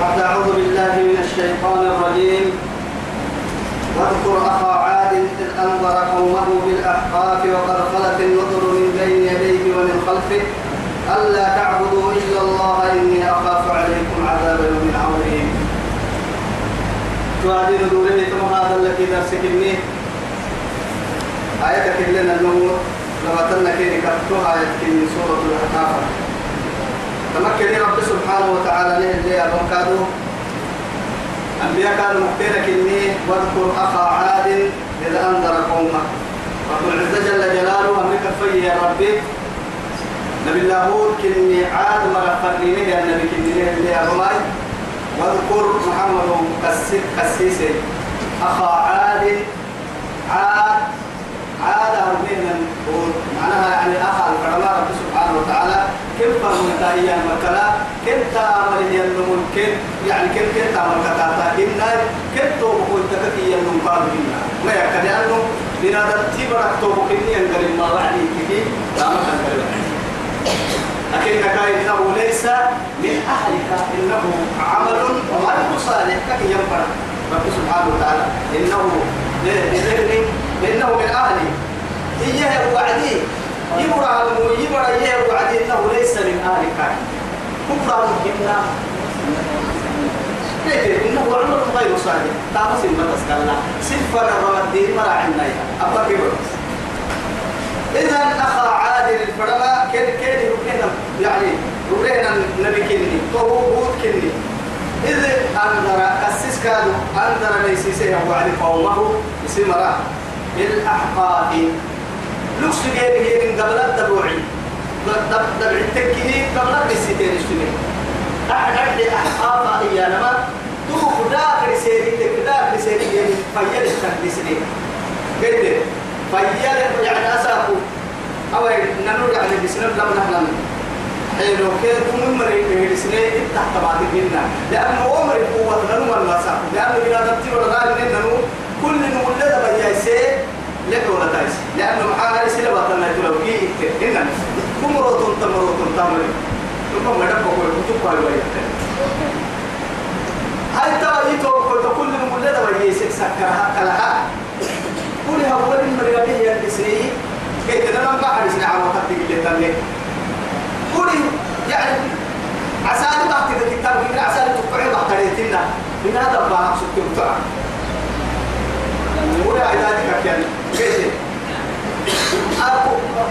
بعد أعوذ بالله من الشيطان الرجيم. واذكر أخا عاد إذ أنذر قومه بالأحقاف وقد خلت النذر من بين يديه ومن خلفه. ألا تعبدوا إلا الله إني أخاف عليكم عذاب يوم عظيم. تعادل دوره ثم هذا الذي درسك مني. آية كلنا النمو لما تنكيني آية من سورة الأحقاف. تمكن رب سبحانه وتعالى له اللي أبنكادو أنبياء كانوا مختيرك إني واذكر أخا عاد إذ أنذر قومه رب العزة جل جلاله أمريكا في يا ربي. نبي الله هود كني عاد مغفر لي يا نبي كني اللي أبماي واذكر محمد قسيس قسيسي أخا عاد. عاد. عاد أرمينا معناها يعني أخا الفرما رب سبحانه وتعالى كيف فرمت هي المكلا كيف تعمل هي ممكن يعني كيف كيف تعمل كتاتا. إن كيف توبكون تكتي النمبار هنا ما يكاد لأنه بنادم تبرك توبكني أنقل ما بعدي كذي لا ما كان لكن إنه ليس من أهلك. إنه عمل غير صالح. كي ينبر رب سبحانه وتعالى إنه لذهني إنه من أهلي. إياه وعدي. يبرع يبرع إياه وعدي إنه ليس من أهلك كفر مهمنا كيف إنه عمر غير صالح. تامس المدرسة كلا سفر الرمدين مرع عنا أبا كبر إذا أخا عادل الفرما كن كن ركنا يعني ركنا نبي كني. طهو كني. إذ أنذر أسس كادو أنذر ليس سيه وعد قومه بسمرة. بالأحقاف لوكس جيب من قبل الدبوعي دب دب التكيه قبل الستين اشتري أحد أحد أحقاف هي. لما تو داخل سيري تك داخل سيري يعني فيل التكليسني قد فيل يعني أسافو أو ننور يعني بسنة لم نحلم حلو كده من مريض من السنة؟ تحت بعض منا لأنه عمر القوة ننو المسا لأنه إذا دبتي ولا غالي ننو كل نولد بيجي لك ولا تايس. لأنه معاه رسالة بطلنا تلو كي إنن. كمرو تمرو تمرو ثم مدب بقول كتب قالوا هاي ترى يتو كل نولد بيجي سكرها كلها. كل هو المريض هي السنة كيف أنا ما أعرف إن عم أخذت اللي تاني قولي يعني عسالي ما أخذت الكتاب من عسالي تقعي ما قريتنا من هذا ما أقصد تبتع ولا عدادك يعني؟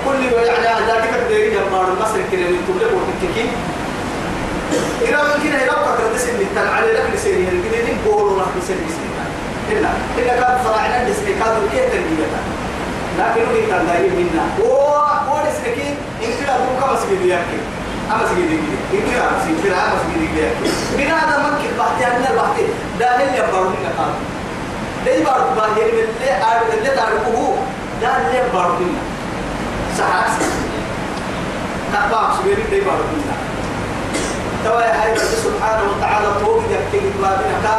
كل يعني عدادك تدري جمار مصر كده من تبلغ وتككي إذا ممكن إذا فكرت تسمي التن على لك لسيري كده دين بولو لك لسيري إلا إلا كان صراعنا لسيري كانوا كيف تنبيه لكن هو كان داير منا و ورسكي إن كلا دو كم سجد ياكي أما سجد يجي إن كلا سجد كلا أما سجد يجي من هذا ممكن بحثي أنا بحثي ده اللي يبارون كان ده يبارك باهي من اللي أعرف اللي تعرفه ده اللي يبارون سحاس. كبار سجد ده يبارون توا يا هاي سبحانه وتعالى توقي يكتب ما بينك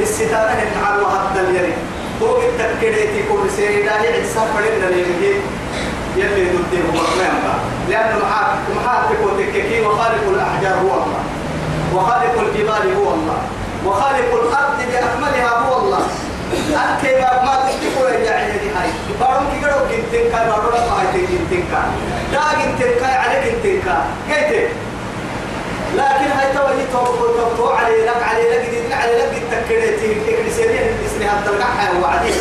الستانة على وهذا اليرين فوق التكريتي كل سيدا يعسى فرنا ليه يلي ضده هو ما لأنه محاك محاك وتككي وخالق الأحجار هو الله. وخالق الجبال هو الله. وخالق الأرض بأكملها هو الله. أكيد ما تكتبوا يا عيني هاي بارون كي قالوا كنتين كاي بارون ما هاي كنتين كاي لا كنتين كاي عليك كنتين كاي قلت لكن هاي توي تو تو علي لك علي لك دي علي لك التكريتي تكريسيني الاسم هذا القحة وعدي.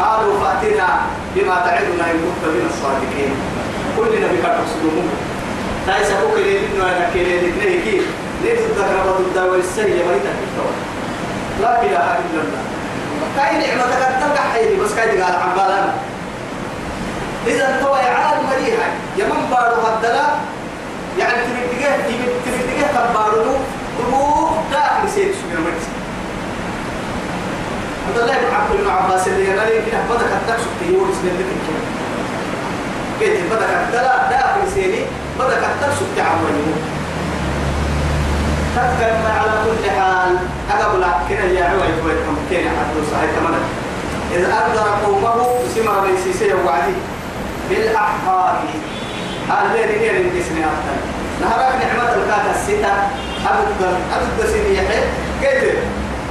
قالوا فاتنا بما تعدنا إن كنت من الصادقين. كلنا بك تقصدون تايس أبوك لي إنه أنا كيلي لكنه كي؟ ليه تذكر بعض الدواء السيئة؟ ما يتكلم لا إله إلا الله. كاي نعمة تلقى حيني بس كاي قال عبالنا إذا تو عالم مريحة. يمن بارو هدلا يعني تبديه تبديه كبارو تبو داخل سيد سمير مريس عبد الله بن عبد بن عباس اللي قال لي كده بدك تكسب تيور سنين لك كده بدك تلا داخل سيدي بدك تكسب تعمل تذكر على كل حال. أقبل كده يا عوي كويتكم كده حتى صحيح تمام إذا أقدر قومه سمر ليسيسي وعدي. بالأحقاب اللي هي اللي تسمع نهارك نعمة الكاكا الستة. أبد أبد سيدي يحيى كيف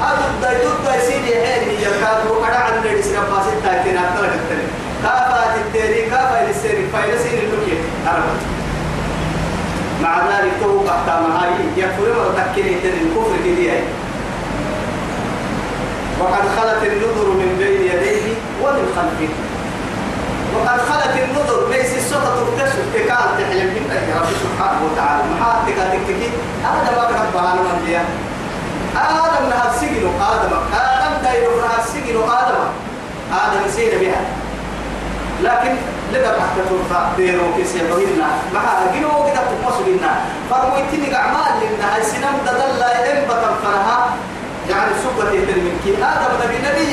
أبد يدود سيدي يحيى يكادو أنا عن سنبا ستة تنا ترى كتير. كافة التيري كافة السيري فايلسين اللوكي أربعة مع ذلك تو قحتا معاي يكفر مرتكني تن الكفر كدي وقد خلت النذر من بين يديه ومن خلفه. وقد خلت النذر ليس السقط تكتشف تكال تحلم يا رب سبحانه وتعالى. محاتك تكتكي. هذا ما كتب بهانا من ديا آدم نهار سجن آدم. آدم دايرو نهار سجن آدم. آدم سير بها. لكن لذا تحت ترفع ديرو كيسي بهنا مع جنو كده تقص لنا. فرمويتني أعمال لنا هاي سنم ددل إن بطن فرها. يعني سبة تلمنكي آدم نبي نبي.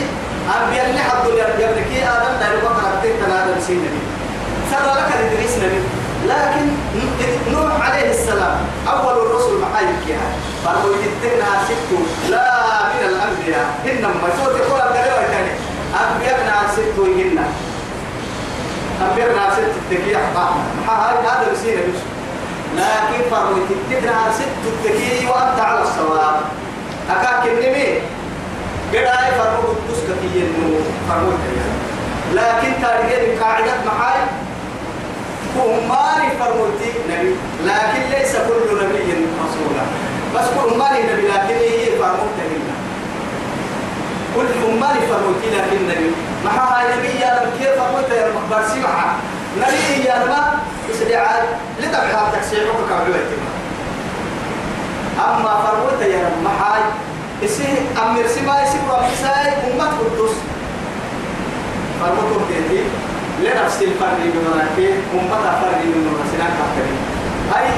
أنبياء اللي حدوا يبنكي آدم دايرو بقر أبتين آدم سين نبي. سر لك إدريس نبي. لكن نوح عليه السلام أول الرسل محايك يا فرمويتنا ست لا من الأنبياء إنما سوت يقول أبدا الثاني أنبياءنا ست ويهنا أمبرنا ست التكية هذا بسينا بس لكن فرمت تدنا ست التكية وأنت على الصواب. أكاك النمي قد فرمو قدوس كتية إنه فرمو لكن تاريخ قاعدة محاي كماني فرموتي نبي. لكن ليس كل نبي رسولا بس كماني نبي لكن هي فرموتي كل أماني فرموتي لكن نبي. مع هاي نبي يا كيف فرموتي يا برسي معها نبي يا لما إسدعاء لتبعها تكسير وكعبوة أما فرموتي يا لما هاي إسي أمير سما إسي برمساي أمة قدوس. فرموتهم تهدي لنفس الفرق بمناكي أمة فرق من مرسلان كاكري هاي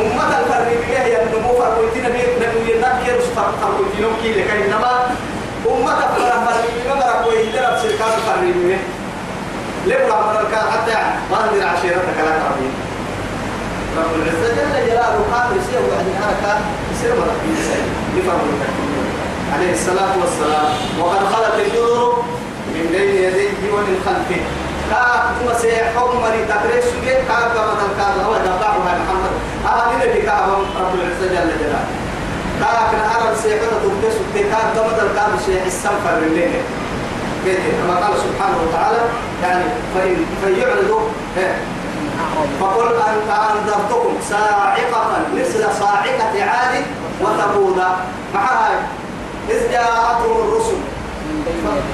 أمة الفرق بها هي النمو فرموتي نبي نبي نبي فرموتي نبي لكي إنما أمة فرق فرق بما مرق ويهدر بسركات فرق بما لبرا مرق حتى ما عشيرتك لا تعبين رب العزة جل جلاله قادر يسير وعدي حركة يسير مرق بيسير لفرق عليه الصلاة والسلام. وقد خلت الجذر من بين يديه ومن خلفه. كاك ثم سيحكم مري تقريش سجي كاك مثل كاك هو دبعه محمد. هذا الذي كاك رب العزة جل جلاله. كاك نهار سيحكم تبتس كاك مثل كاك شيء السنفر الليل كما قال سبحانه وتعالى يعني فإن فيعرضوا فقل أنت أنذرتكم صاعقة مثل صاعقة عاد وثمود. معها إذ جاءتهم الرسل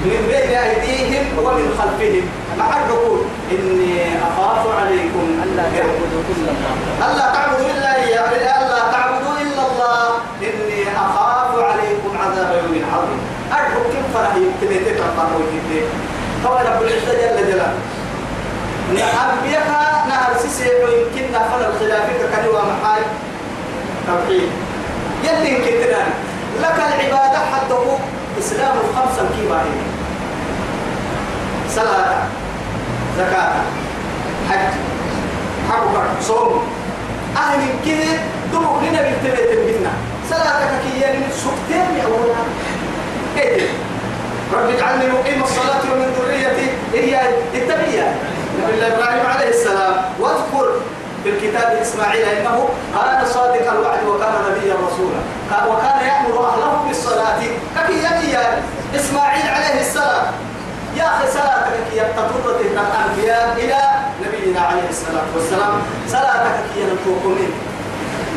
من بين أيديهم ومن خلفهم. مع الركود إني أخاف عليكم. ألا تعبدوا إلا الله. ألا تعبدوا إلا إياه ألا إني أخاف عليكم عذاب يوم عظيم. أرجو كم فرح يبتدي تتقى ويكتب هو رب العزة جل جلاله. أنبياء نهر سيسي ويمكن نفر الخلافة كانوا محاي توحيد. يلي كتنان لك العبادة حده إسلام الخمسة الكبار. صلاة زكاة حج حق صوم أهل كده دموك لنا بالتبت بنا صلاتك كي يعني سكتين يا أولا إيه رب اجعلني مقيم الصلاة ومن ذريتي هي التبية نبي الله إبراهيم عليه السلام واذكر في الكتاب إسماعيل إنه كان صادق الوعد وكان نبيا رسولا. وكان يأمر أهله بالصلاة. كي يبي إسماعيل عليه السلام. يا أخي صلاتك كي يبتطرت الأنبياء إلى نبينا عليه الصلاة والسلام. صلاتك كي ينطوكم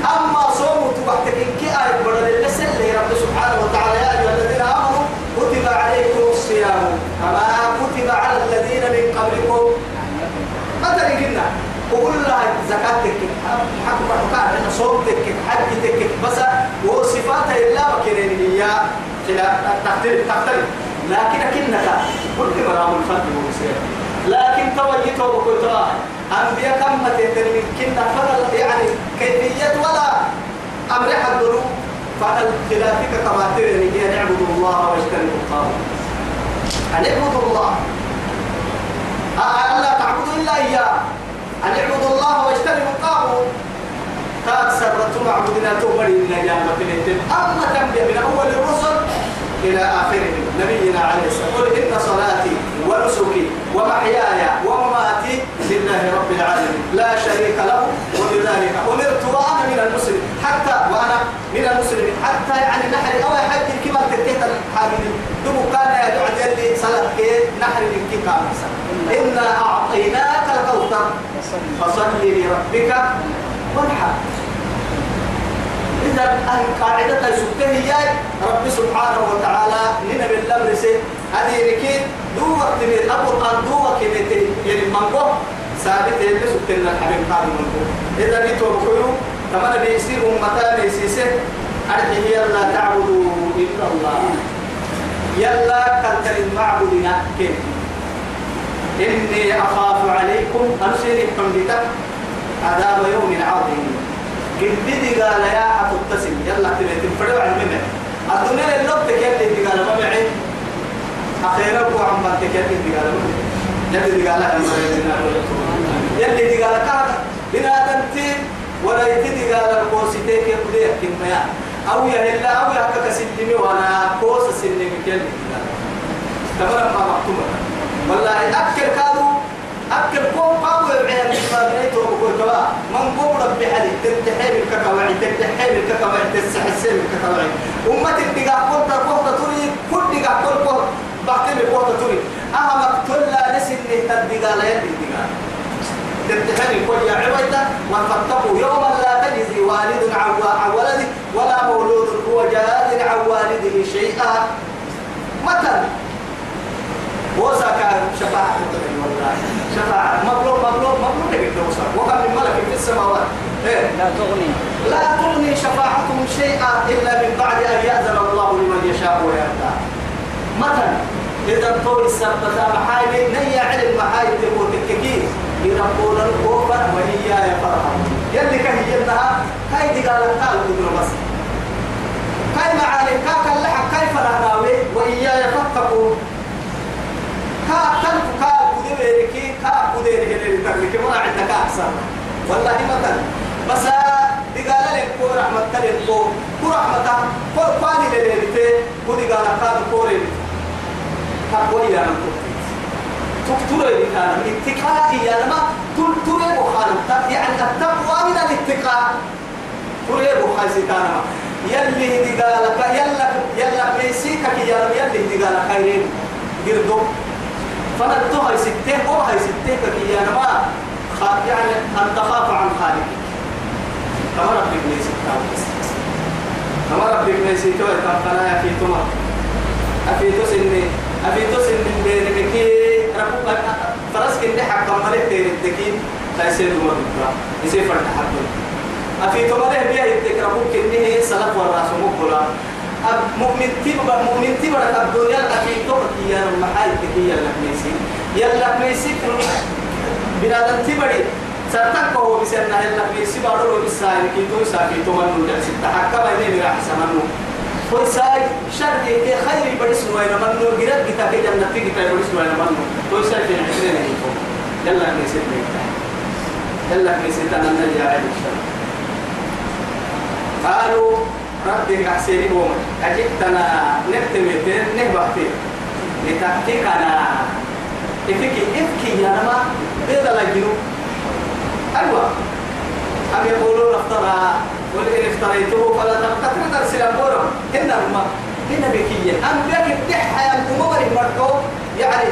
أما صوم تبحتك كي آية بدل لسل رب سبحانه وتعالى يا أيها الذين آمنوا كتب عليكم الصيام كما كتب على الذين من قبلكم مثلا قلنا وقول لها زكاتك حق حقا أنا صومتك حجتك بس وصفاتها إلا وكرين هي تختلف تختلف. لكن أكنك كل مرام الفرد والسير لكن توجهته وقلت أنبياء كم تهتم كنا فضل يعني كيفية ولا أمر حدروا فالخلافك كما ترى نعبد الله واجتنبوا الطاغوت. أن اعبدوا الله؟ ألا تعبدوا إلا إياه. أن اعبدوا الله واجتنبوا الطاغوت. قد سرت معبودنا تؤمن إلا يا مكلتين أما تنبيه من أول الرسل إلى آخره نبينا عليه الصلاة والسلام. قل إن صلاتي ونسكي ومحياي ومماتي لله رب العالمين. لا شريك له وبذلك أمرت وأنا من المسلمين. حتى وأنا من المسلمين. حتى يعني نحر أو حتى كما تكتب الحاملين دمو كان يدعى عدل صلاة نحر من كي كامل وأمرت فصل لربك وانحر. إذا أهل قاعدة سكه هي رب سبحانه وتعالى لنا بالأمر هذه ركيد دو وقت من أبو القرآن دو وقت من يعني ثابت اللي سكتنا الحبيب قادم منقو إذا بيتوا بكيو كما بيصير أمتا بيسيسه. أرحي يلا تعبدوا إلا الله. يلا كالتر المعبودين كيف؟ إني أخاف عليكم أرسل حمدتك عذاب يوم عظيم. قد قال يا حتتصل يلا تبي فروا عن منه الدنيا اللي لبتك يلي قال ما معي أخيرا هو عم بنتك يلي قال يلي قال يلي قال كذا بنا تنتي ولا يتدي قال الكوسيتك يبدي كم أو يهلا أو يحكك سلمي وأنا كوس سلمي كيلي تمام ما مكتوب والله أكل كادو أكل كوم قاوي بعين الفابريت وبقول كوا. من قوم ربي حدي تتحيل الككواعي تتحيل الككواعي تسحسل الككواعي أمة الدقاء قلت قلت تري كل دقاء قلت قلت بحكي قلت تري أهم مقتول لا نسي إنه تدقاء لا الدقاء. تتحيل كل يا عبيدة وفتقوا يوما لا تجزي والد عن ولده ولا مولود هو جاز عن والده شيئا. مثلا وسكا شفاعة شفاعة. مطلوب مطلوب مطلوب لك الدوسة وكم من ملك في السماوات. إيه؟ لا تغني. لا تغني شفاعتهم شيئا إلا من بعد أن يأذن الله لمن يشاء ويرضى. مثلا إذا طول السبت محايل نيا علم محايل تقول تككي. يقول الكوفر وهي يفرحون يلي كهي إنها هاي دي قالت قالوا تدرو بس. كاي معاني كاك اللحق كيف نهراوي وإياي فاتقون كا كان كا كودي كي كا كودي هني تكلك ما عندك أحسن والله مثلا بس دقال لك كو رحمة تلك كو كو رحمة كو قاني لليلتي كو دقال كاد كوري كاكوي يا من تكتوري لي كان اتقاء يا لما تلتوري بخالب يعني التقوى من الاتقاء. توري بخالب كان يلي دقالك يلا يلا ميسيكك يا لما يلي دقالك خيرين. قردو فنتو هاي ستة هو هاي ستة كي ما. خا يعني أن تخاف عن خالقك. كما ربك ليس كما ربك ليس توي فلا في تما أفي تسني أفي تسني بين مكي ربك فرس كني حكم ملك تير التكين لا يصير دمر بكرة. يصير فرد حد أفي تما له بيا يتك ربك كني هي سلف والرأس مقبلا مؤمن تبا مؤمن تبا الدنيا أكيد توقف يا المحال تكيا المحميسي يا المحميسي بنادم تبري سرتك هو بسنا يا المحميسي بارو بسائر كي تو ساكي تو من نور ستة حكا بيني من أحسن منو هو ساي شر كي خير بدس نوين من نور غيرت كتا كي جنة كي كتا بدس نوين من نور تو ساي في عشرين يكون يلا ميسي يلا ميسي تنا نجا عيد قالوا ربي كحسيني بوم أجبتنا نكتمتين نهبتين لتحقيقنا إفكي إفكي يا نما بيضا لجنو أيوة. أم يقولون أفترى ولئن افتريته فلا تقتل ترسل أمورهم إن ما هنا بكية. أم بيك الدحة يا أمور مركو. يعني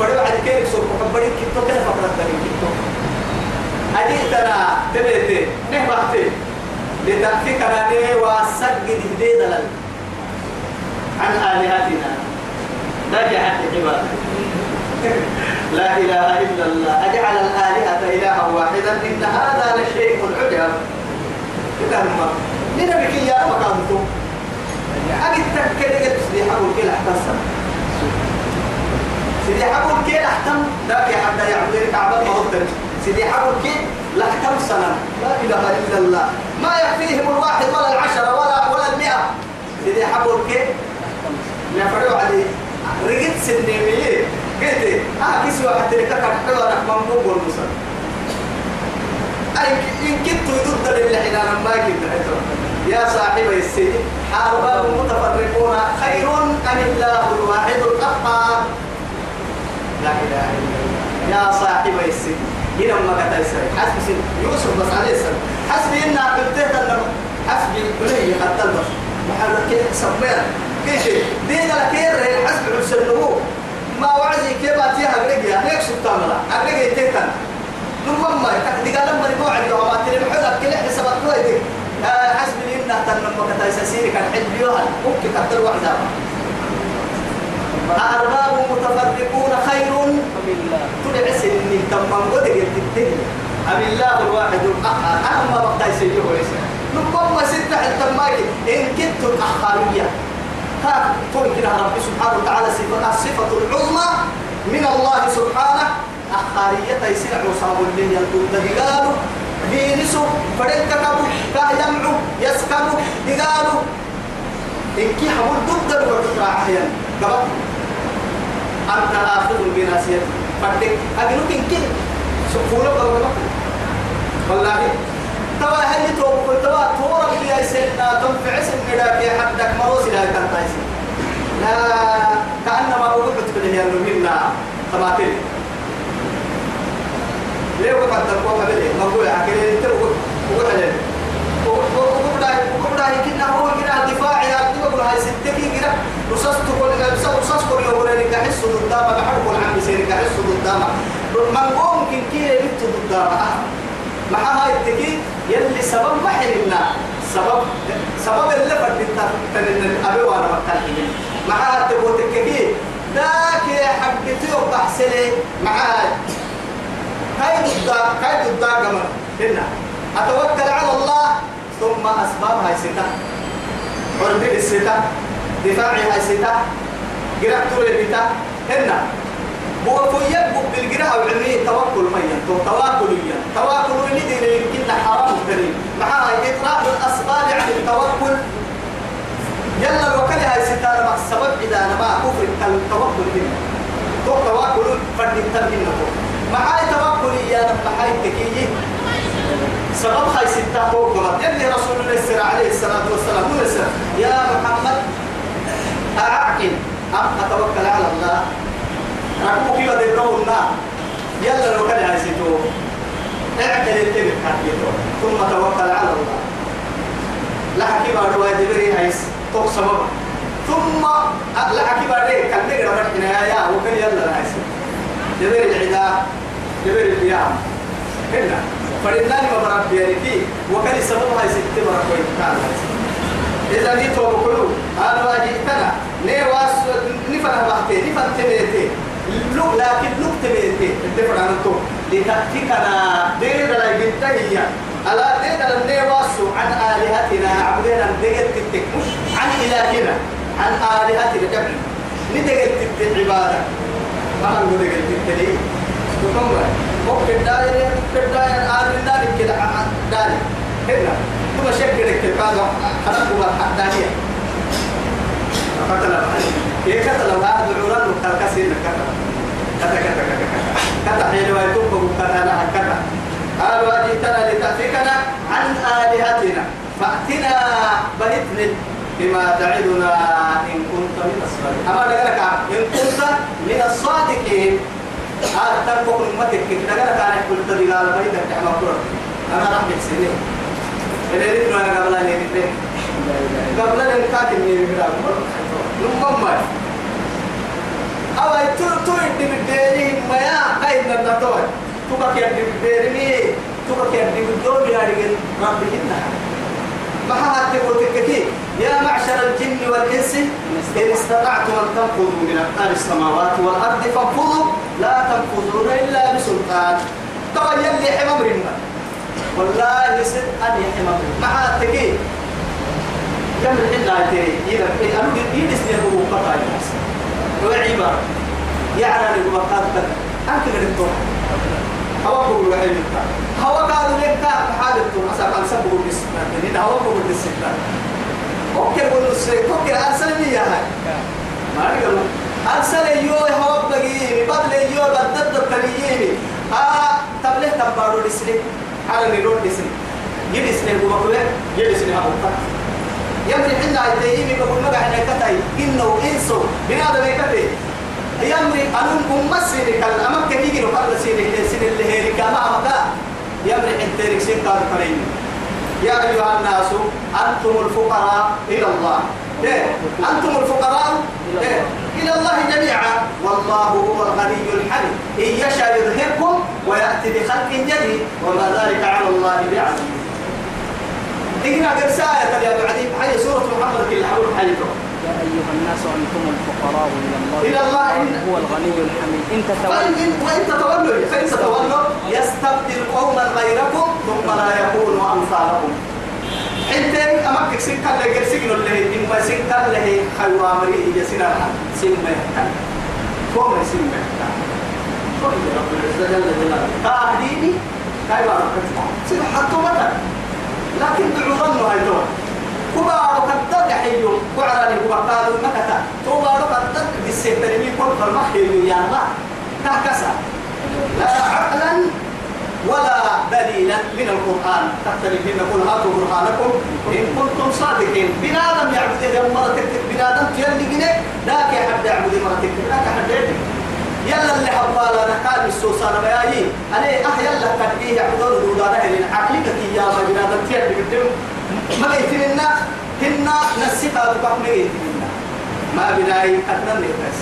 فريو عد كيف سوق كبري كتو. كيف فقرت بني كتو. أجبتنا تبيتين نهبتين لتأفكنا ليه وسجد هديد عن آلهتنا نجحت عبادة لا إله إلا الله. أجعل الآلهة إلها واحدا. إن هذا لشيء عجب. إذا ما لنبك يا مكانكم أجد تكلي قد سيدي حبول كيل أحتسم سيدي حبول كيل أحتم ذاك حتى يعبد الكعبة ما هو سيدي حبول كيل لحتم سنة؟ لا إله إلا الله. ما يكفيهم الواحد ولا العشرة ولا ولا المئة. سيدي حبول كيل نفروا عليه. سنيمية قلت كسوة حتى لك كحكوا أنا ممنوع والمسلم أي إن كنت ضد اللي حنا ما كنت يا صاحب السجن أرباب متفرقون خير أم الله الواحد القهار؟ لا إله إلا الله. يا صاحب السجن. هنا ما قتل السجن. حسب يوسف بس عليه السلام حسبي إن قلت لنا حسبي بني حتى البس محرك سمير كيف دين لك حسب حسن النمو. ما وعدي كيف أتيها أقرقيا هيك سبتاملا أقرقيا تيتن نمم ما تكدي قال لما نقول عندي وما تري محل كل حسابات كويس. حسب لي إنه تنم كتاي سيري كان حد بيوها ممكن تقدر واحدة أرباب متفرقون خير. تدعي سني تمام ودق التتين أم الله الواحد الأحد أهم ما بقى يسيجه ليس نقوم ستة التماك إن كنت الأخارية ها كده رب سبحانه وتعالى صفة الصفة العظمى من الله سبحانه. أخارية تيسير عصام اللي يلقون دقالوا بينسوا فرنككبوا كهيمعوا يسكبوا دقالوا إن كي حمول ضد الوقت راعيا قبل. أنت آخذ بناسيتي. فردك. أجنوك إن كده سكولة بقى والله. توا هل تو توا تورا بيا سنة تنفع سنة لا في حدك مروس لا تنتهي لا كأنما وقفت في هي المهمة تماثيل ليه وقفت؟ تقوم بلي ما هو عقل أنت وقفت. عليه وقفت وقفت كنا هو كنا دفاع يا تقول هاي ستكي كده رصاص تقول رصاص كل يوم ولا حس قدام بحرق العم سير حس قدام من ممكن كده يبتو قدام مع هاي التكي يلي سبب ما حلنا سبب سبب اللي فردت تنن أبي وأنا مكان مع هاي تقول تكي ذاك حقتي وبحسلي مع هاي كايد الدا كايد الدا كمان هنا. أتوكل على الله. ثم أسباب هاي ستة. قربي الستة دفاعي هاي ستة. قرأت بتا هنا. بوكو يبقى بالقراءة وعلمية توكل ميا تو توكل يا توكل اللي دي يمكن حرام كريم معها إطراء الأسباب عن التوكل. يلا الوكالة هاي ستة مع السبب إذا أنا ما كفر التوكل هنا تو توكل فرد التمهين معاي توكل يا رب هاي تكيي سبب هاي ستة فوق يلي رسول الله عليه الصلاة والسلام يا محمد أعقل. أم أتوكل على الله؟ ركبوا كيف دبروا النار يلا لو كان عايزتو اعقل التبت حقيتو ثم توكل على الله لا حكي بعد واحد دبري توك سبب ثم لا حكي بعد كان نقرا رحنا يا وكان يلا عايز دبري العداء دبري القيام هنا فلناني ما برب بيركي وكان سبب هاي ست برب ويتكال إذا دي تو بقولوا أنا واجئتنا نيواس نفنا بحتي نفنا تبيتي لو لكن لو تبيتي الدفع عن تو. لتأتيكنا دير لا هي ألا دير النيواس عن آلهتنا عبدنا دير تتك. مش عن إلهنا عن آلهتنا قبل. ندير تتك عبادة. ما هو دير تتك تقوم ممكن داير داير آدم داير كده داير. هنا. ثم شكلك كذا خلقوا الحدانية قتل كي قتل هذا العران وكالكسين كذا كذا كذا كذا كذا حين ويتوب لها كذا قالوا أجئتنا لتأفكنا عن آلهتنا فأتنا بهتن بما تعدنا إن كنت من الصادقين أما لك إن كنت من الصادقين هذا تنبق أمتك كيف نقلك أنا لي قال بيتك تعمل أنا راح سنين اللي ريتنا قبل أن يريد قبل أن يكاتب من يريد نمم ما أو تو تو يدي بديري ما يا كاين النطور تبقى يدي بديري تبقى يدي بدوم يا ما تقول كذي يا معشر الجن والإنس إن استطعتم أن تنفذوا من أقطار السماوات والأرض فانفذوا. لا تنفذون إلا بسلطان. طبعا يلي حمام رمى والله سد أن مع التكي كم الحين تري إذا أنا يدس لي أبو بطا الناس. أنا بقى كذا أنت اللي تروح هوا بقول وحيد هوا قالوا لك تروح أسأل عن سبب بس إن هوا بقول بس أوكي بقول السيد. أوكي أرسل لي يا هاي ما أقول أرسل يو هوا بقيني. بدل يو بدل تبليني آه تبليه تبارو لسني على نيرون دسني يدسني هو بقول يدسني أبو يمري حنا يتيمي بقول ما قاعد كتاي إنه إنسو بنادم يكتي يمري أنهم أمسيني كان أمك كيجي نقبل سيني سين اللي هي كما أمك يمري حتى ركسين قال فريم يا أيها الناس أنتم الفقراء إلى الله. إيه؟ أنتم الفقراء إيه؟ إلى الله جميعا. والله هو الغني الحميد. إن يشاء يذهبكم ويأتي بخلق جديد. وما ذلك على الله بعزيز. إقرأ قرساية يا أبو عدي هاي سورة محمد كل حول حيث يا أيها الناس أنتم الفقراء إلى الله. إلى الله. إن- هو الغني الحميد. إن فإن تتولوا وإن تتولوا فإن تتولوا يستبدل قوما غيركم ثم لا يكونوا أمثالكم. حتى أمك سكة لغير سجن اللي إما سكة له خيوة مريء يسنا سمة كم سمة كم رب العزة جل جلاله تهديني كيف أردت سير حطوا مثلا لكن تعظموا هاي دول كبا وقدر يحيو وعراني كبا قالوا مكتا توبا وقدر بالسيطرين كل فرمحيو يا الله. تهكسا لا عقلا ولا دليلا من القرآن. تختلف إن قل هاتوا برهانكم. إن كنتم صادقين. بنادم يعبد يوم مرتك بنادم تيلي جنيه. ذاك حد يعبد مرتك ذاك حد يعبد. يلا اللي حبالا نكال السوسان بياي أنا أه يلا كتبيه يعبدون دودانا هلين عقلك كي يا ما بنادم تيلي قدام ما يتمنى هنا نسيتا بقى ما يتمنى ما بناي أدنى بس.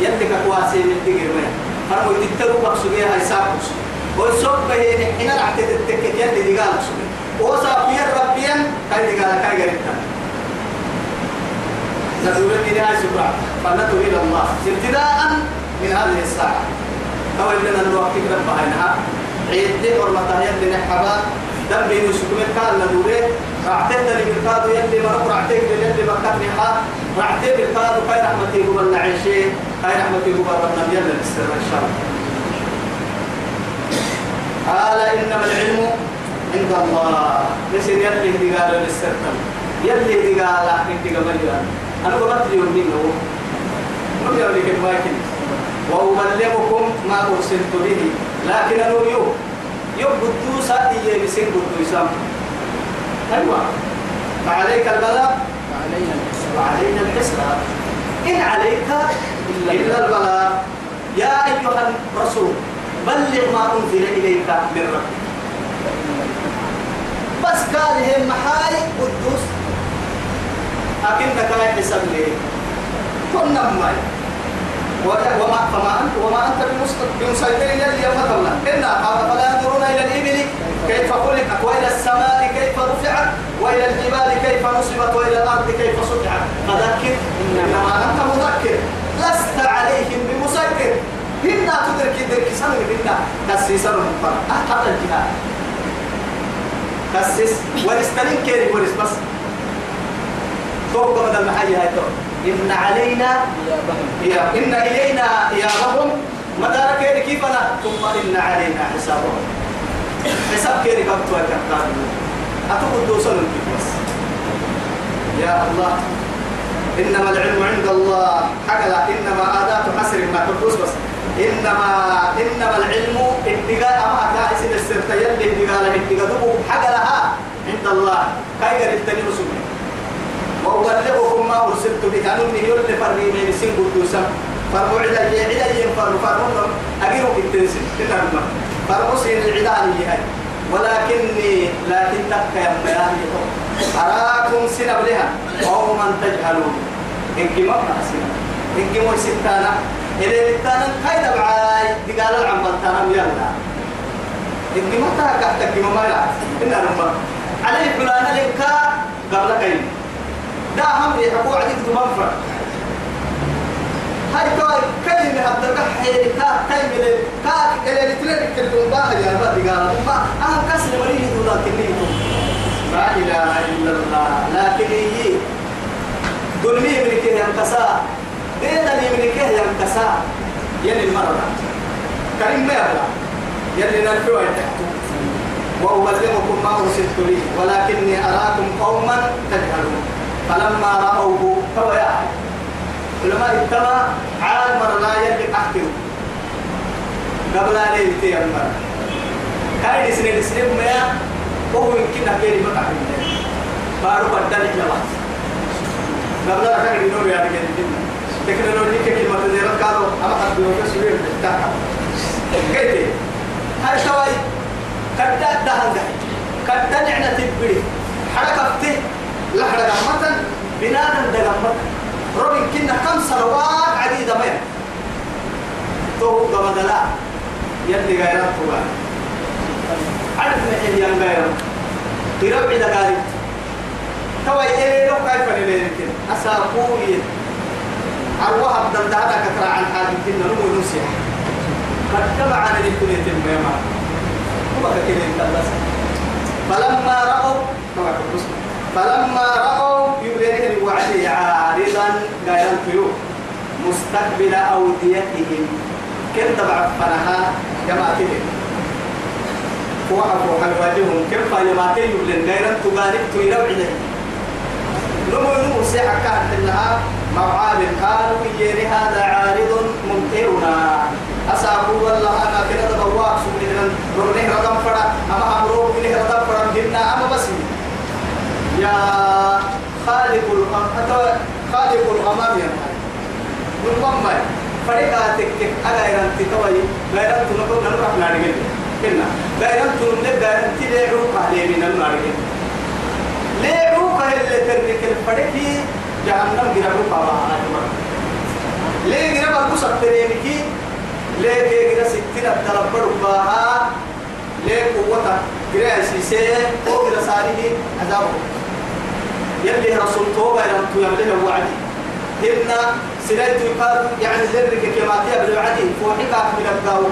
يلي كواسي من تجيب منه فرموا يتتروا بقصوا هاي ساقص والسوق بهين حين العتد التكت يلي قال بقصوا وصافيا ربيا كاي دي قال كاي قريبا نزول من هاي سبعة. فندعو إلى الله. ابتداء من هذه الساعة. أو إننا الوقت كده بهينها عيد دي حرمتها يلي نحبا دم بين وشكم كان ندوره رعتين اللي بالكادو يلي مرق رعتين يلي مركب نحا رعتين بالكادو خير رحمتي قبل نعيشي خير رحمتي قبل ربنا يلي نستر إن شاء الله. قال إنما العلم عند الله. يصير يلي دي قال للسرطان يلي دي قال انت قبل أنا قلت لي يوم دين هو ما يقول لك ما يكن وأبلغكم ما أرسلت به. لكن أنا يوم يوم قدوسا إيه بسين قدوسا أيوة. فعليك البلاغ علينا الحساب وعلينا الحساب. إن عليك إلا البلاغ يا أيها الرسول بلغ ما أنزل إليك من ربك. بس قال هم محاي قدوس. أكنك لا حساب لي. كنا ماي وما فما أنت وما أنت بمسيطر إلى اليوم مثلا إنا فلا ينظرون إلى الإبل كيف خلقت وإلى السماء كيف رفعت وإلى الجبال كيف نصبت وإلى الأرض كيف سطحت. فذكر إنما أنت مذكر. لست عليهم بمسيطر. هنا تدرك درك سنة هنا كسي سنة مطلع أحد الجهاد. كسس ورستنين كيري ورس بس. فوق بدل محاجة هاي تو إن علينا يا بهم. يا إن إلينا إيابهم مدار كيري كيف أنا ثم إن علينا حسابهم. حساب كيري قبط وكبتان توصل الكيف بس. يا الله. إنما العلم عند الله. حكلا إنما آدات حسر ما تقص بس. إنما إنما العلم اتقاء أما كائس السرطة يلي اتقاء دبو حكلها عند الله. كاي قريب تاني رسولي وأبلغكم ما أرسلت به أنا من يقول لفرمي من سين قدوسا فرمو عدا عدا ينفر فرمو أجيرو بالتنسل ما فرمو سين العدانية هاي. ولكني لكن تبقى يا مياه أراكم سنب لها قوما تجهلون. إنك ما سنة إنك مو ستانا إلى التانا كايدا بعاي دقال العم بلتانا يلا إنك ما تاكا تكي ما يلا إن أنا عليه قبل كيم دا هم يحكوا عديد منفر هاي كاي كلمة هذا كحي كا كلمة كا اللي تلك كلمة باه يا بدي قال ما أنا كسر مريض ولا تنيتو لا إله إلا الله لكن يجي ظلمي من كه ينكسا دينا من كه ينكسا يلي المرة كريم ما يبلع يلي نرفع تحته. وأبلغكم ما أرسلت به ولكني أراكم قوما تجهلون. فلما رأوه فهو يعلم علماء التما عاد مرة لا يلي أحكم قبل أن يلتي المرة كاين سنين سنين ما وهو يمكن أن يلي مقع بارو بدل جوات قبل أن يكون ينور يعني كده تكنولوجيا كلمة زيرت قالوا أما قد بيوجد سوير بتاعها كيف؟ هاي شوي. كدا دهن ده كدا نعنا تبري. حركة فته لحد قمة بنادم دقمة. ربي كنا كم سنوات عديدة من تو قمد لا. يلي غيرت هو عرف نحن ين غيرت يربع دقالي تو إيه لو كيف نلين أساقوي أروح أبدل دهنا كتر عن حاجة كنا نمو نسيح. قد تبع عن الكلية الميمة وبقى كده انت فلما رأوا فلما رأوا يبلغ الوعد عارضا غير الطيور مستقبل أوديتهم. كم تبع فنها؟ جماعتهم وعفوا حلواجهم كم فايماتي يبلغ غير تغارب تيرو عليه نمو نمو سيحة كانت لها. موعاد قالوا يلي هذا عارض ممطرنا. أسابوا والله أنا كنا دبوا سبحان رونه ردم فرا أما أمرو إليه ردم فرا جبنا أما بس. يا خالق الغمام خالق الغمام يا نقوم فريقاتك أنا يرنتي توي غيرت نقول نروح نارجل كنا غيرت نبدأ غيرت ليعوك عليه من النارجل ليعوك اللي ترك الفريق جهنم جربوا بابا ليه جربوا سبترينكي ليه كي جرا ستين التلبر باها ليه قوة جرا سيسي أو جرا ساريه عذابه يلي رسول توبة أنتو يمليه وعدي. إن سنيت يقال يعني ذرك كما تيا بالوعدي فوحك من القاو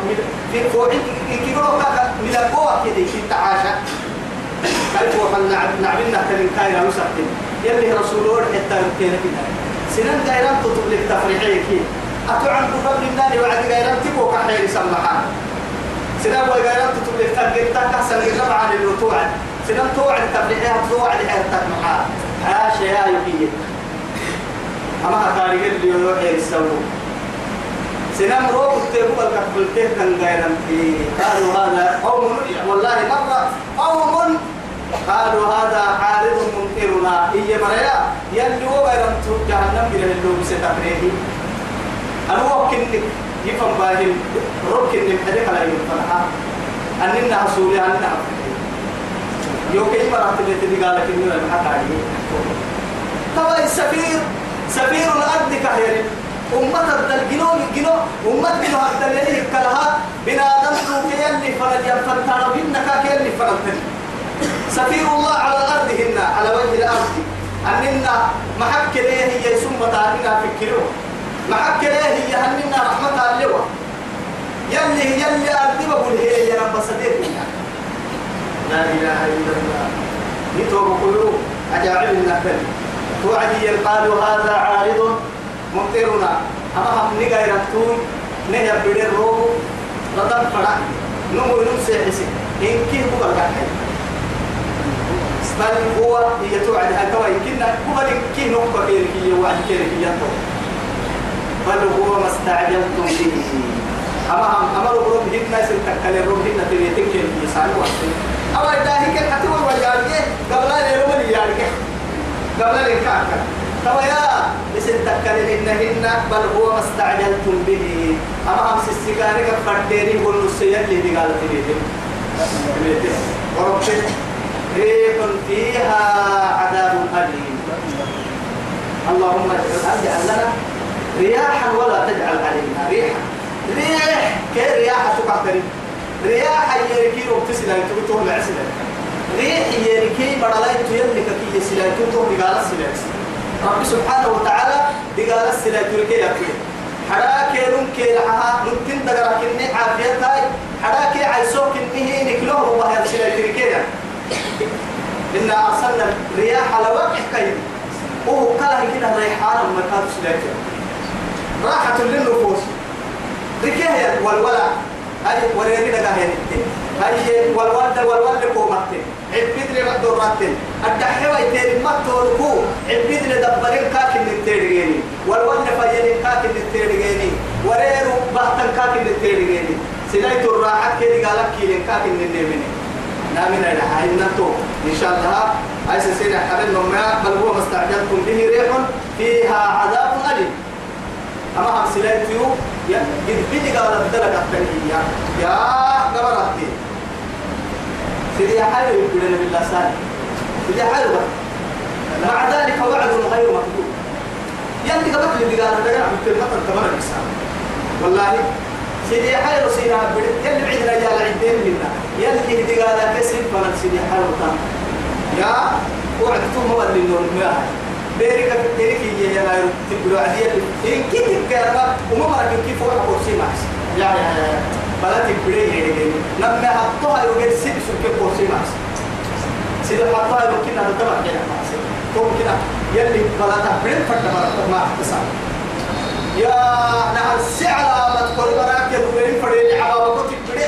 في فوحك كيقولوا كاك من القوة كده في التعاشى كيف وحنا نعملنا كلمة كايرا مسكين يلي رسول حتى يمكن كده سنن دايران تطلب لك تفريحيك أتوعن قبل النار وعد غيران تبو كحيل سمحان سنن وغيران تطلب لك تفريحيك تحسن الربع عن الوتوعد سنن توعد تفريحيها توعد حياتك محال عاش يا يبيه أما هكاري اللي يروح يسوي سنم روح تبوا الكفلته كان غيران قالوا هذا قوم والله مرة قوم قالوا هذا عارض ممطرنا. هي مريا يلي وغير جهنم إلى اللي بستقريه أنا وكنك يفهم باهم ركن نبحرك على يوم أننا حصولي أننا يوكي مرات اللي تدي قالك إنه المحك عليه؟ طبعا السفير سفير الأرض كهير أمة الدلجنو الجنو أمة جنو الدلجنو كلها بنادم توكي يلي فرد ينفرتنا بينك يلي فرد سفير الله على الأرض هنا على وجه الأرض. أننا محك ليه هي ثم تعالينا في الكيلو محك ليه هي أننا رحمة اللواء يلي يلي أرض بقول هي يا رب صديق لا إله إلا الله يتوب قلوب أجاعل النهبل توعدي قالوا هذا عارض ممطرنا. أما هم نقاي رفتون نهي بدر روبو ردم فرع. نمو نمسي حسي. إن كيه بقى الحين بل هو هي توعد هكذا يمكن هو كي نقطة كيركية وعد كيركية بل هو ما استعجلتم به. أما ربهم هنا سنتكلم ربهم هنا تريتك كيركية سانو واسي كي حتى هو وجارك قبل لا يوم اليارك قبل لا يكاك توا يا سنتكلم إنهن بل هو ما به. أما هم سيسيقارك فرديني قلوا السيد اللي بقال تريتك وربك ريح فيها عذاب أليم. اللهم اجعل لنا رياحا ولا تجعل علينا ريحا. ريح كي رياح تقعد رياح يركي وبتسلا تقول العسل ريح يركي بدلا يتيلك كي يسلا تقول بقال السلا رب سبحانه وتعالى بقال السلا تركي يكفي حراك نمكي لها نمكن دقرا كني عافيتاي حراك عيسوك إنه نكلوه وهي السلا تركي إنا أرسلنا الرياح على وقع كيد وهو كله كده ريحان ما كان سلاكه راحة للنفوس. ركيه والولا. هاي وريني لك هاي هاي والوالد والوالد كومتين عبيد لي مدوراتين الدحيوة يتيري مدوركو عبيد لي دبرين كاكن نتيريني والوالد فيلين كاكن نتيريني وريرو بحتن كاكن نتيريني سلايت الراحة كده قالك كيلين كاكن نتيريني نامنا إلى هاي النتو إن شاء الله. أي سيدنا حبيب نوما بل هو ما استعجلتم به ريح. فيها عذاب أليم. أما هم سلايتيو يا قد بدي قال الدلق التنهية يا قبرتي سيدي حلو يقول لنا بالله سالي سيدي حلو مع ذلك وعد غير مكذوب يلي قبل اللي قال هذا عم تلمت التمر الإسلام والله سيدي حير سينا بدي يلي بعيد رجال عدين منا. يلي هدي قال كسب فلن سيدي حير وطن يا وعدتم هو اللي نور بيرك بيرك يجي غير تقولوا عدية إن كتب كلام وما مرك كيف هو كرسي معس يا يا يا بلا تقولي هيك لما حطها يوجد سيد سوق كرسي معس سيد حطها يمكن هذا تبع كده معس كده. يلي بلا تقولي فتح مرة ما احتساب يا نهر السعر ما تقول براك يا دوين فريد عبا بكو تقولي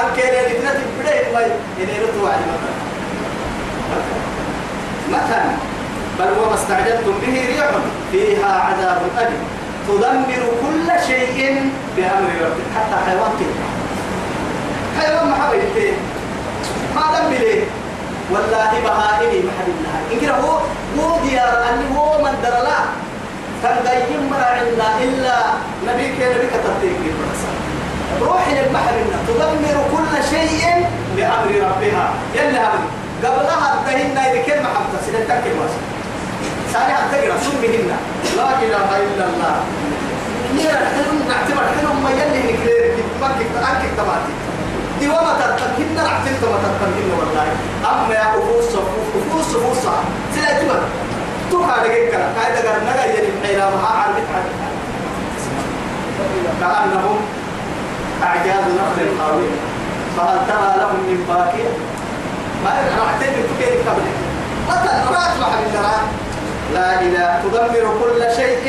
أنكير اللي تنا تقولي ما ينيرو توعي مثلا. مثلا. بل هو ما استعجلتم به ريح فيها عذاب أليم. تدمر كل شيء بأمر ربك حتى حيوان كده. حيوان ما حبيبتين ما دم ليه والله بهائمي حد لها إن كده هو هو ديار أني هو من درلا تنقيم ما عندنا إلا نبيك نبيك تطيق روح للبحر تدمر كل شيء بأمر ربها. أمر قبلها الدهن إذا كلمة حمد سنتك الواسع ثاني أتقرأ سمهن لا إله إلا الله. نيرا حلم نعتبر حلم ما يلي نكلير مكك أنك تباتي دي وما تتكهن نعتبر ما تتكهن والله. أما يا أفوس صفوف أفوس صفوف صح سلا تبر توقع لك كلا. قاعدة قال نجا يلي بحيلا ما عارف كأنهم أعجاز نخل خاوية فهل ترى لهم من باقية ما راح تجي تكير قبل مثلا راس محل لا إله. تدمر كل شيء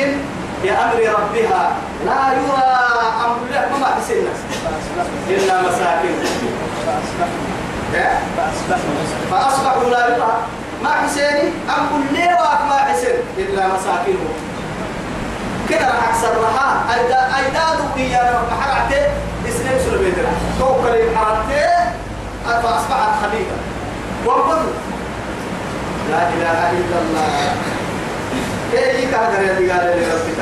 بأمر ربها. لا يرى أمر الله ما في سنة. إلا مساكن. فأصبحوا لا يرى. ما حسيني؟ أم كل ما حسين إلا مساكنه كده راح أكسر لها أيداد ويا محرعته إسلام سلبيتنا توكل محرعته فأصبحت خبيثة وقل. لا إله إلا الله. كيف كهدر يدي قال لربك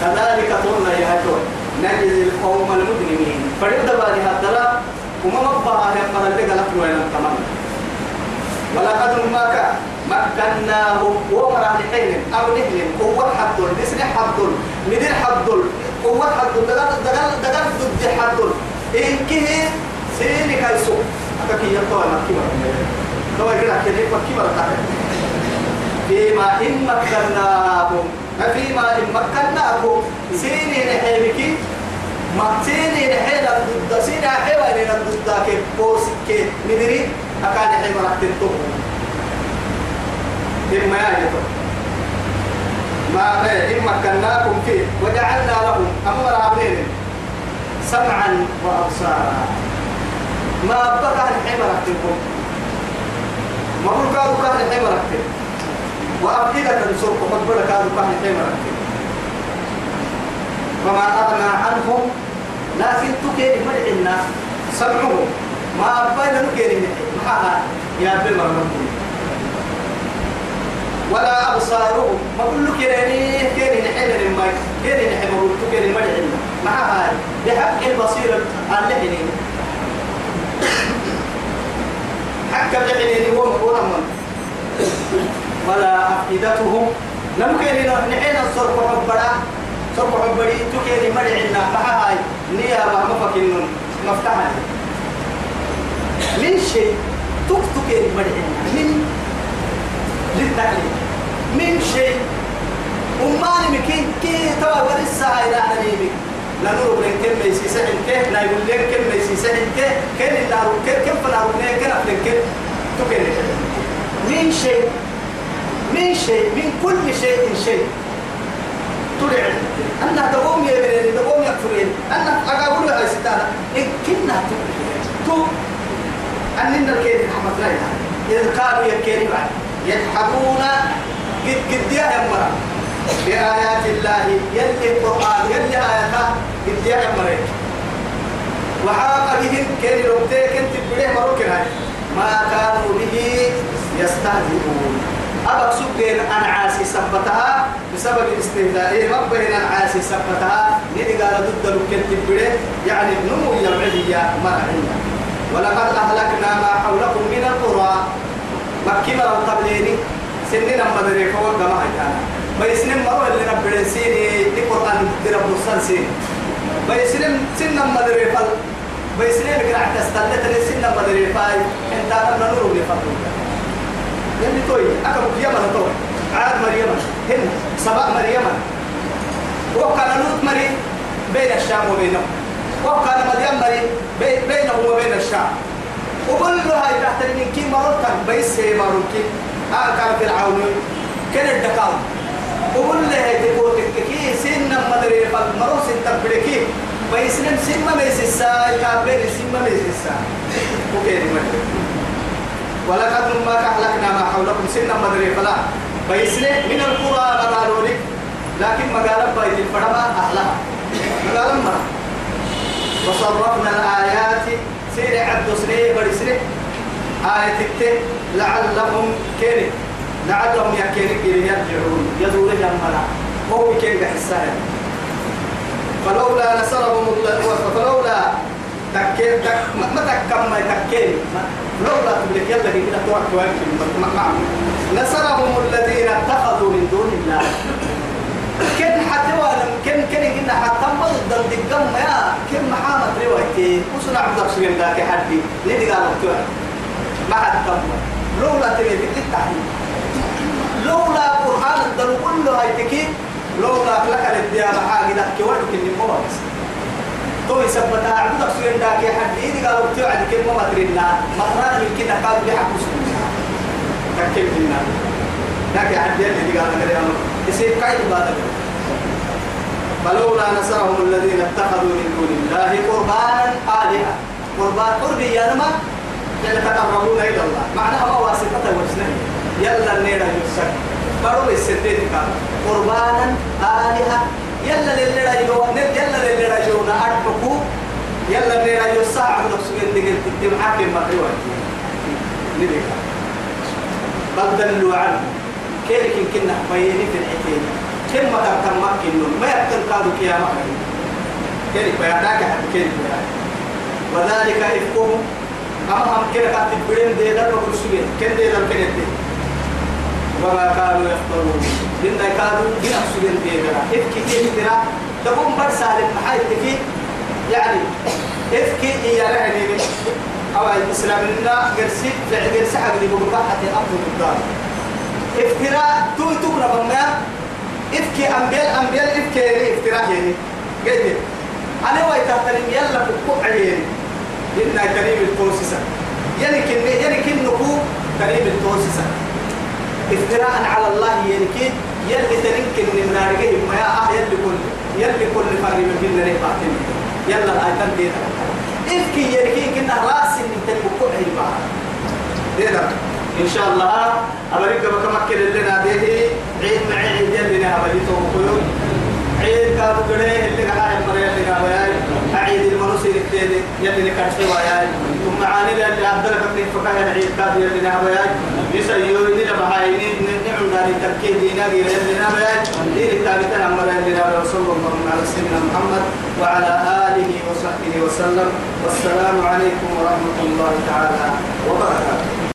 كذلك قلنا يا هتوي نجزي القوم المجرمين. فرد بالي هدرا وما هم من اللي قالت وين تمام ولقد ماك مكناه ومرا لحين أو نهلم قوة حدل. نسل حدل. مدير حدل. قوة حدل. دقل دقل دقل ضد حدل. إن كه سيني كايسو أكاكي يطوى مكي لو يقول لك كده مكي ولا فيما إن مكناهم فيما إن مكناهم سيني نحيبك. ما سيني نحيل ضد سيني حيوان ضد كيف بوس كيف مدري؟ أكاد حيوان أكتنتو إما يجب ما إن مكناكم فيه. وجعلنا لهم أمر عبدين سمعا وأبصارا. ما بقى الحمر أكتنكم ما هو كانوا كان وأبدلة سرق مقبلة كانوا كان حمرا فما أغنى عنهم لكن تكير مدعنا سمعهم. ما أبين نكير محاها يا بما ربهم ولا أبصارهم. ما كل كيرني كيري نحن الماء كيري ما قلت كيري مدعنا معها بحق البصيرة اللحنين حق اللحنين هو مقولا من ولا أفئدتهم. نمكن نحين الصرف حبرا. صرف حبري تكيني مرعنا. فهاي نيابة مفكين مفتاحا من شيء تك تكيني مرعنا. من؟ للتعليم من شيء؟ أماني مكين كي توا ورسا إلى نبيك لنور بين كم ميسي سحن كه نايقول لك كم ميسي سحن كه. كن النار كم كم فنار كه كن أفلك كه. تكيني من شيء؟ من شيء من كل شيء شيء. تدعي أنها تقوم يا بني تقوم يكفرين أنها أقول لها ستانا إن كنا تو. أننا الكيد محمد لا إذ قالوا يكيني بعد. يضحكون قد قد يا مرة. بآيات الله يلي القرآن يلي آياتها قد يا مرة. وحاق بهم كين ربتي كنت بليه مروكن هاي. ما كانوا به يستهزئون. أبك سبين أنعاسي سبتها بسبب الاستهزاء ربهن أنعاسي سبتها؟ ندي قال ضد لكن تبري. يعني نمو يرعدية مرعية ولقد أهلكنا ما حولكم من القرى. مكي مرة قبليني سنين أما دري فوق ما هيتانا بيسنين مرة اللي ربنا سيني دي قرآن دي رب الصن سيني. بيسنين سنين أما دري فل بيسنين قرأت تستلت لي سنين أما دري فاي. انت أنا نور لي فضل يلي توي أكبر يمن توي عاد مريم هن سبع مريم. وكان لوط مريم بين الشام وبينهم وكان مدين مريم بينه وبين الشام. له هاي تحت من كي مرور كان بيس هي مرور كي آه كان فرعون كان الدكان له هاي تقول كي سن مدري فالمرور سن تبركي بيس نم سن ما بيس الساعة كابر سن ما بيس الساعة. وكيف مدري ولقد ما أهلكنا ما حولكم سن مدري فلا بيس من القرى لك لكن مقالب بيت الفرما أهلها مقالب مرة وصرفنا الآيات سير عبد سنين بدي سنين آية تكتب لعلهم كيري لعلهم يكيري كيري يرجعون. يزول جمنا هو كيري حسايا فلولا نصرهم الله فلولا تكين تك ما تكم ما تكين لولا تبلك يلا كده توقف نصرهم الذين اتخذوا من دون الله. كن حتى وأنا كن كن قلنا حتى ما ضد الدقم يا كن محامد روايتي. وصنع عبد الرسول ذاك حدي ندي قال لك ما حد تم. لولا تبي التحديد لولا قرآن الدل كله هاي تكي لولا لك الديانة حاجة ده كورك إني مو بس. تو يثبت عبد الرسول ذاك حدي ندي قال لك عند كلمة ما ترينا مرة من كده قال بيحكوا سكونا تكلم لنا ذاك حدي اللي قال لك يصير كاين بعد فلولا نصرهم الذين اتخذوا من دون الله قربانا آلهة۔ قربان قربي يا نما؟ يتقربون إلى الله۔ معناها ما واسطة وجنه يلا النيرة يسك برو السدين قربانا آلهة۔ يلا للي رجو يلا للي رجونا أدبكو يلا اللي رجو ساعة نفسه اللي قلت تمحك المقيوة نبيك بل دلوا عنه كيف كنا بيني في الحكاية. كم ما كان مكن ما يقتل كادو كيامة كيف بيعتاك حتى كيف وذلك إفكهم. أما هم كنا كاتب بدين دي در بقول دي در كن دي وما كانوا يختارون لأن كانوا دي در إفكي درا تقوم برسال المحايد تكي يعني إفكي إيا رعني أو الإسلام لنا قرسي فعل قرسي حق بقول حتى أفضل الدار. افتراء تو تقرأ بما افكي أنبياء أنبياء افكي افتراء يعني قلت أنا واي تحترم يلا بكو عيني. إن كريم التوسسة يعني كن يعني كن كريم التوسسة افتراء على الله كن يلي تنكن من نارجه ما يا آه يلي كل يلي كل فريم من النار باطن يلا آيتان دينا إفكي يعني كن كنا راس من تنكو عيني دينا إن شاء الله أمريكا بكمكن لنا به عيد معي عيد يلنا أمريكا وقيود عيد كانوا قريه اللي قاعد مريا اللي قاعد عيد المنوسي التاني يلي كان وياي ثم معاني اللي عبد الله كيف فكان عيد كاد يلي نهبياي يسيو يدي بهايني نعم داري تركي دينا غير يلي نهبياي دي الثالثة أمر يلي نهبياي صلى الله على سيدنا محمد وعلى آله وصحبه وسلم والسلام عليكم ورحمة الله تعالى وبركاته.